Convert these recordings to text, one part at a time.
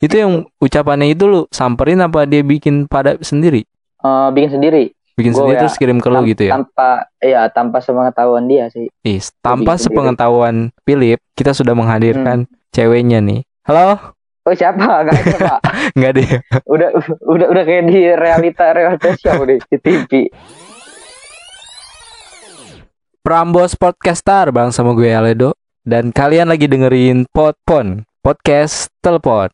Itu yang ucapannya itu lu samperin apa dia bikin pada sendiri? Eh, bikin sendiri Bikin Gua sendiri ya, terus kirim ke lu gitu ya? tanpa ya tanpa sepengetahuan dia sih Is, tanpa bikin sendiri. sepengetahuan Philip, kita sudah menghadirkan ceweknya nih. Halo? oh siapa nggak ada pak Enggak deh. udah udah udah kayak di realita realita show deh di TV Prambos Podcaster bang sama gue Aledo dan kalian lagi dengerin Podpon podcast telepon.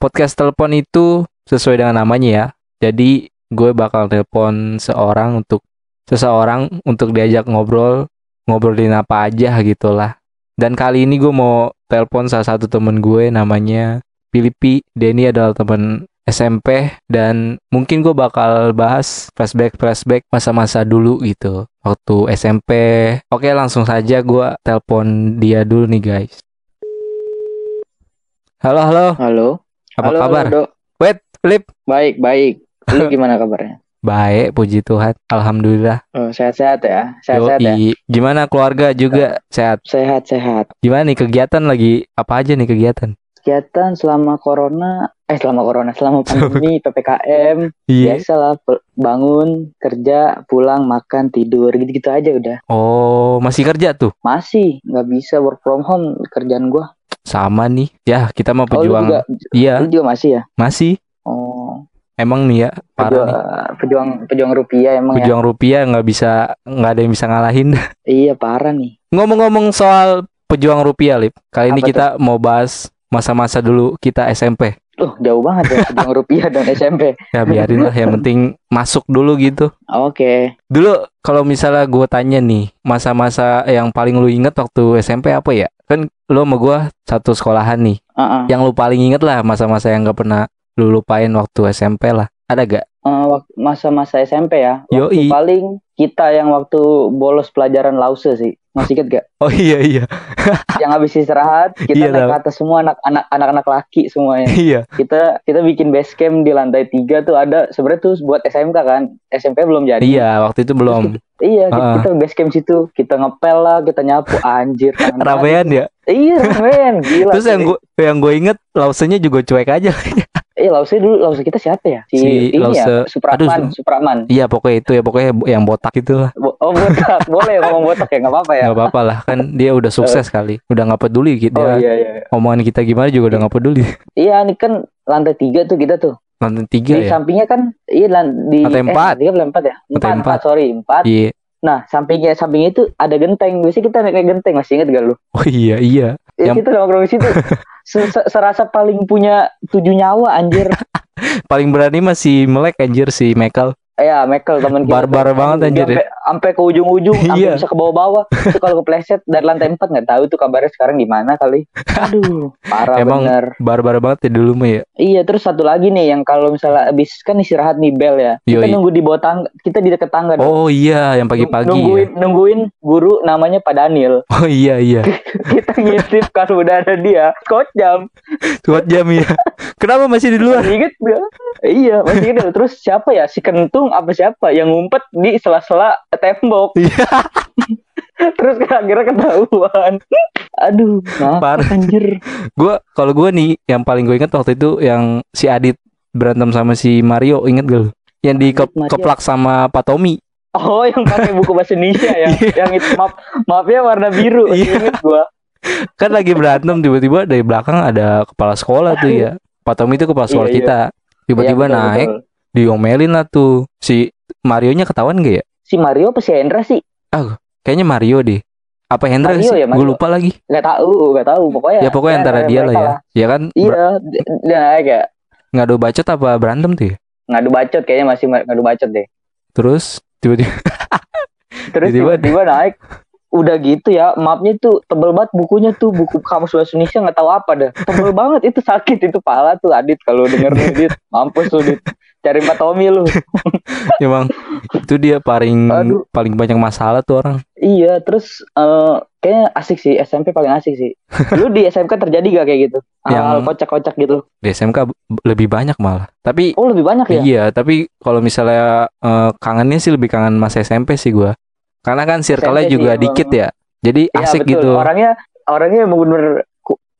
Podcast telepon itu sesuai dengan namanya ya. Jadi gue bakal telepon seorang untuk seseorang untuk diajak ngobrol ngobrolin apa aja gitulah. Dan kali ini gue mau telepon salah satu temen gue namanya Filipi. Denny adalah temen SMP dan mungkin gue bakal bahas flashback flashback masa-masa dulu gitu waktu SMP. Oke langsung saja gue telepon dia dulu nih guys. Halo halo, halo apa halo, kabar? halo, Dok. Wait, Flip. baik baik lu gimana kabarnya Baik, puji Tuhan. Alhamdulillah. oh, sehat-sehat ya sehat-sehat ya. Gimana keluarga juga sehat? sehat-sehat Gimana nih kegiatan lagi apa aja nih kegiatan? kegiatan selama corona eh selama corona selama pandemi ppkm Iya. biasalah bangun kerja pulang makan tidur gitu-gitu aja udah Oh, masih kerja tuh? masih nggak bisa work from home kerjaan gua Sama nih. Ya, kita mau oh pejuang. juga Iya, lu juga masih ya masih. oh Emang nih ya, parah pejuang, nih. pejuang pejuang rupiah emang ya Pejuang rupiah nggak bisa nggak ada yang bisa ngalahin. iya parah nih Ngomong-ngomong soal pejuang rupiah, Lip. Kali ini Apa kita mau bahas masa-masa dulu kita SMP. Loh, jauh banget ya pejuang rupiah dan SMP. Ya biarin lah, yang penting masuk dulu gitu. Oke. Dulu kalau misalnya gue tanya nih, masa-masa yang paling lu inget waktu SMP apa ya? Kan lu sama gue satu sekolahan nih. Heeh. Yang lu paling inget lah masa-masa yang gak pernah lu lupain waktu SMP lah. Ada gak? Eh, masa-masa SMP ya. Waktu Yoi. paling kita yang waktu bolos pelajaran lause sih. Masih inget gak? Oh iya iya. yang habis istirahat kita Iya, naik ke atas semua anak-anak anak-anak laki semuanya. iya. kita kita bikin base camp di lantai tiga tuh ada sebenarnya tuh buat SMK kan. SMP belum jadi. Iya, waktu itu belum. Iya, kita, Ah. kita base camp situ, kita ngepel lah, kita nyapu anjir. Ramean ya. Iya, ramean, gila. Terus yang gue yang gue inget lausenya juga cuek aja. Eh, lause dulu, lause kita siapa ya? Si, Si ini Lause- ya, Supraman, aduh, Supraman. iya pokoknya itu ya pokoknya yang botak itu lah. Bo- Oh, botak. Boleh ngomong botak ya, nggak apa-apa ya. Gak apa-apa lah kan dia udah sukses kali. Udah nggak peduli gitu. Oh Dia iya, iya. omongan kita gimana juga udah nggak peduli. Iya, ini kan lantai tiga tuh kita tuh. Lantai tiga di ya. sampingnya kan, iya lan- di Lantai eh, empat. tiga belum empat ya? Lantai Empat, empat. empat, sorry, empat. Iya. Nah, sampingnya sampingnya itu ada genteng. Biasanya kita naik, naik genteng, masih inget gak lu? Oh iya iya. Eh, Yang- kita nongkrong situ. Se- se- serasa paling punya tujuh nyawa anjir. Paling berani masih melek anjir si Michael. Eh, ya, Michael teman kita. Barbar banget, anjir, ya. Sampai, ke ujung-ujung, sampai Iya. bisa ke bawah-bawah. Itu kalau kepleset dari lantai empat nggak tahu tuh kabarnya sekarang di mana kali. Aduh, parah Emang- bener. Barbar banget ya dulu mah ya. Iya, terus satu lagi nih yang kalau misalnya abis kan istirahat nih bel ya. Kita Yoi. nunggu di bawah tangga, kita di dekat tangga. dong. Oh iya yang pagi-pagi nungguin ya. nungguin guru namanya Pak Daniel. Oh iya iya. kita ngintip kalau udah ada dia, coach jam. Kuat jam ya. Kenapa masih di luar? Gak? Iya, masih ingat. Terus siapa ya? Si Kentung apa siapa yang ngumpet di sela-sela tembok. Iya. Terus akhirnya ketahuan. Aduh, nah, Parah. anjir. Gua kalau gua nih yang paling gue inget waktu itu yang si Adit berantem sama si Mario, inget gak lu? Yang di Mario. keplak sama Pak Tommy. Oh, yang pakai buku bahasa Indonesia ya. Iya. yang itu map mapnya warna biru. Iya. inget gua. Kan lagi berantem tiba-tiba dari belakang ada kepala sekolah tuh ya. Pak Tommy itu kepala sekolah Iya, iya. kita. Tiba-tiba Iya, betul, naik, betul. diomelin lah tuh. Si Marionya ketahuan gak ya? Si Mario apa si Hendra sih? Kayaknya Mario deh. Apa Hendra Mario sih? ya, Gue lupa lagi. Nggak tahu, nggak tahu. Pokoknya. Ya pokoknya antara antara dia lah ya. Ya kan Iya, naik ya. ngadu bacot apa berantem tuh ya? Ngadu bacot kayaknya masih ngadu bacot deh. Terus tiba-tiba Terus tiba-tiba naik udah gitu ya mapnya tuh tebel banget bukunya tuh buku kamus bahasa Indonesia nggak tahu apa dah. Tebel banget itu sakit itu pala tuh Adit kalau denger nih, Dit mampus lu Dit cari Pak Tommy lu. Emang itu dia paling Aduh. paling banyak masalah tuh orang. iya terus eh kayaknya asik sih SMP paling asik sih. Lu di SMK terjadi gak kayak gitu? Hal Yang- kocak-kocak gitu? Di SMK lebih banyak malah. Tapi oh lebih banyak ya? iya, tapi kalau misalnya eh, kangennya sih lebih kangen masa SMP sih gua. Karena kan circle-nya juga emang. dikit ya. Jadi Iya, asik betul. gitu. orangnya orangnya emang bener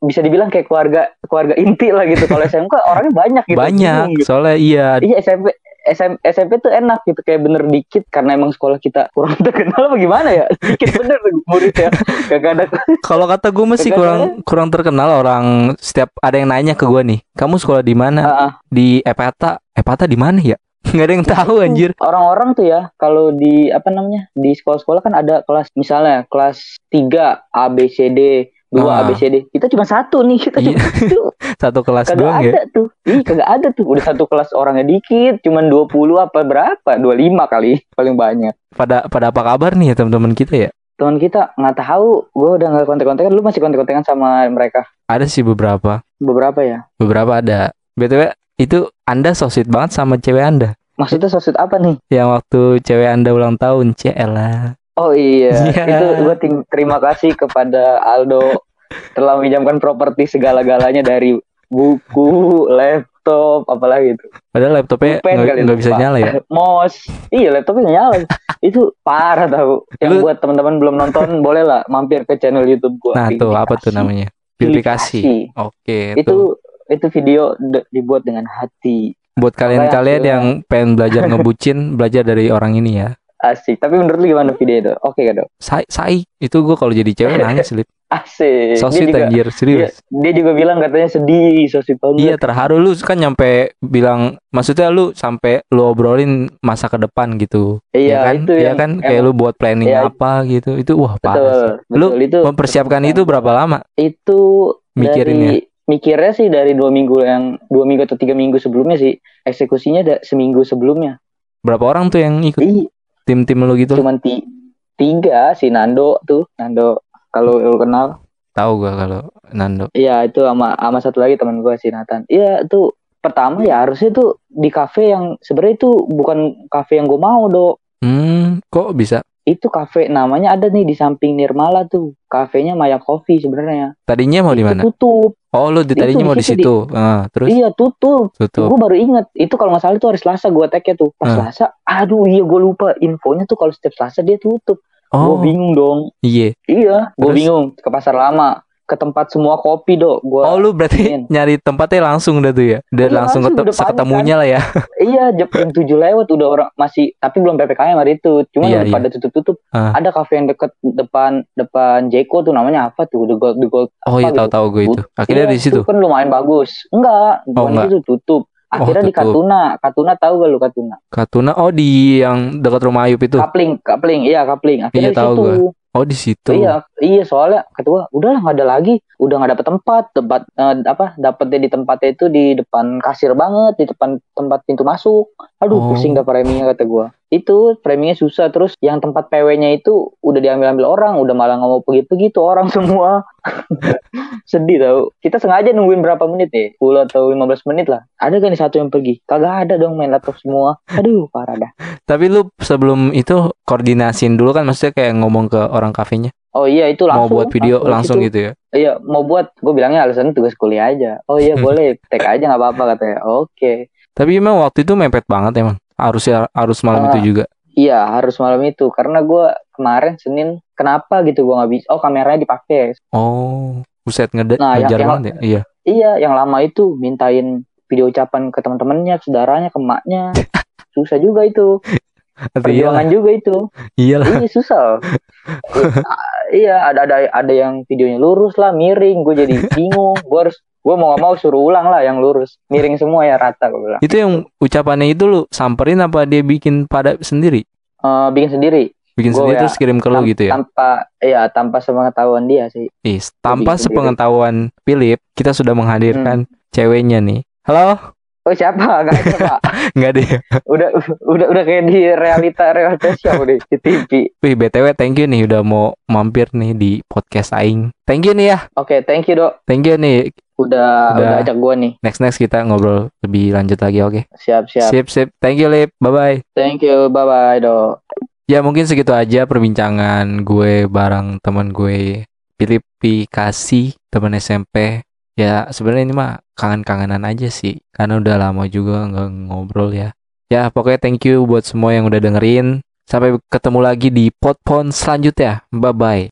bisa dibilang kayak keluarga keluarga inti lah gitu. Kalau SMK orangnya banyak gitu. Banyak, gitu. soalnya iya. Iya SMP SM, SMP tuh enak gitu kayak bener dikit karena emang sekolah kita kurang terkenal apa gimana ya dikit bener tuh muridnya gak ada Kalau kata gue masih Kagak kurang kurang terkenal orang setiap ada yang nanya ke gue nih, kamu sekolah di mana? Ah, ah. Di Epata. Epata di mana ya? Nggak ada yang tahu anjir. orang-orang tuh ya kalau di apa namanya di sekolah-sekolah kan ada kelas misalnya kelas 3 A B C D 2 Ah. A B C D kita cuma satu nih kita Iya. cuma satu Satu kelas kagak doang ya. ada tuh ih kagak ada tuh udah satu kelas orangnya dikit cuman 20 apa berapa 25 kali paling banyak Pada pada apa kabar nih ya teman-teman kita ya? teman kita nggak tahu gue udah nggak kontak-kontakan lu masih kontak-kontakan sama mereka Ada sih beberapa. beberapa ya Beberapa ada. BTW itu Anda sosit banget sama cewek Anda. maksudnya sosmed apa nih Yang waktu cewek Anda ulang tahun, Cela. Oh iya, Iya. itu gue terima kasih kepada Aldo telah meminjamkan properti segala-galanya dari buku, laptop, apalagi itu. Padahal laptopnya nggak bisa nyala ya. Mouse, iya laptopnya nyala. itu parah tau. Yang Lu- buat teman-teman belum nonton boleh lah mampir ke channel YouTube gue. Nah tuh apa tuh namanya? Purifikasi. Oke, Itu tuh. Itu video de- dibuat dengan hati. Buat kalian-kalian yang pengen belajar ngebucin, belajar dari orang ini ya. Asik. Tapi menurut lu gimana video itu? Oke gak dong? Sai, sai. Itu gue kalau jadi cewek nangis lip. Asik. Sosit dia juga, anjir, dia, serius. dia juga bilang katanya sedih, sosit banget. Iya terharu lu kan nyampe bilang maksudnya lu sampai lu obrolin masa ke depan gitu. Iya, ya kan? itu Iya yang kan kayak emang- lu buat planning Iya. apa gitu. Itu wah parah. betul. Lu itu Mempersiapkan itu berapa lama? itu Mikirinnya. dari mikirnya sih dari dua minggu yang dua minggu atau tiga minggu sebelumnya sih. Eksekusinya ada seminggu sebelumnya. Berapa orang tuh yang ikut tim-tim lu gitu? cuman ti- tiga si Nando tuh. Nando kalau lu kenal. Tahu gua kalau Nando. iya itu sama sama satu lagi teman gua si Nathan. Iya itu pertama ya harusnya tuh di kafe yang sebenarnya itu bukan kafe yang gue mau do Hmm, kok bisa? Itu kafe namanya ada nih di samping Nirmala tuh kafenya Maya Coffee sebenarnya Tadinya mau di mana? tutup Oh, lu di Itu tadinya mau di di situ, situ. Ah, terus iya tutup tutup. Gue baru inget itu kalau nggak salah itu hari Selasa gue tag tuh. Pas Hmm. Selasa, aduh iya gue lupa infonya tuh kalau setiap Selasa dia tutup. Gue Oh, bingung dong. iya. Iya, gue bingung ke pasar lama, ke tempat semua kopi dok. Gua Oh, lu berarti ingin. nyari tempatnya langsung dah tuh ya. Dan Iya, langsung langsung, ketemu udah panik seketemunya lah ya. iya jam tujuh lewat udah orang masih tapi belum ppkm hari itu. Cuma Iya, udah iya. pada tutup-tutup. Ah. Ada kafe yang deket depan depan Jeko tuh namanya apa tuh? The Gold, The Gold. Oh, apa iya gitu. tahu-tahu gue itu. Akhirnya Iya, di situ. itu kan lumayan bagus. Enggak, Oh, enggak. itu tutup. Akhirnya di tutup. Katuna, Katuna tahu gak lu Katuna? Katuna oh di yang dekat rumah Ayub itu. Kapling, kapling, iya kapling. Akhirnya Iya, di tahu situ. Oh, di situ. Iya, iya soalnya ketua udahlah nggak ada lagi, udah nggak dapet tempat, tempat eh, apa dapetnya di tempatnya itu di depan kasir banget, di depan tempat pintu masuk. Aduh Oh. pusing dah framingnya kata gua. Itu framingnya susah terus yang tempat PW-nya itu udah diambil-ambil orang, udah malah nggak mau pergi-pergi tuh orang semua. Sedih tau. Kita sengaja nungguin berapa menit nih, 10 atau 15 menit lah. Ada kan nih satu yang pergi? Kagak ada dong main laptop semua. Aduh parah dah. Tapi lu sebelum itu koordinasin dulu kan maksudnya kayak ngomong ke orang kafenya. Oh iya itu Mau langsung. buat video langsung situ. gitu ya. Iya, mau buat, gue bilangnya alasan tugas kuliah aja. Oh iya boleh, tag aja nggak apa-apa katanya. Oke. Tapi emang waktu itu mepet banget emang. Harusnya harus malam Ah. itu juga. Iya harus malam itu karena gue kemarin Senin kenapa gitu gue nggak bisa. Oh kameranya dipakai. Oh, buset ngede Nah, ngejar yang- banget ya. Iya. Iya, yang lama itu mintain video ucapan ke teman-temannya, saudaranya, ke emaknya. Susah juga itu. Iyalah, Perjuangan juga itu. iyalah. Iya susah. iya, ada ada ada yang videonya lurus lah, miring. Gue jadi bingung. Gue harus gue mau gak mau suruh ulang lah yang lurus, miring semua ya rata gue bilang. Itu yang ucapannya itu lu samperin apa dia bikin pada sendiri? Eh, bikin sendiri. Bikin Gua sendiri ya, terus kirim ke lu gitu ya. Tanpa ya tanpa sepengetahuan dia sih. Is, tanpa sendiri. sepengetahuan Philip, kita sudah menghadirkan ceweknya nih. Halo? Oh siapa? Gak ada pak. Enggak deh. Udah udah udah kayak di realita realita show deh di TV. Wih, BTW thank you nih udah mau mampir nih di podcast aing. Thank you nih ya. Oke, thank you dok. Thank you nih. Udah Udah. udah, ajak gua nih. Next next kita ngobrol lebih lanjut lagi oke. Siap siap. Sip sip. Thank you Lip. Bye bye. Thank you. Bye bye dok. Ya mungkin segitu aja perbincangan gue bareng teman gue Philip Pikasi teman SMP. Ya sebenarnya ini mah kangen-kangenan aja sih karena udah lama juga nggak ngobrol ya. Ya pokoknya thank you buat semua yang udah dengerin. Sampai ketemu lagi di Podpon selanjutnya. Bye bye.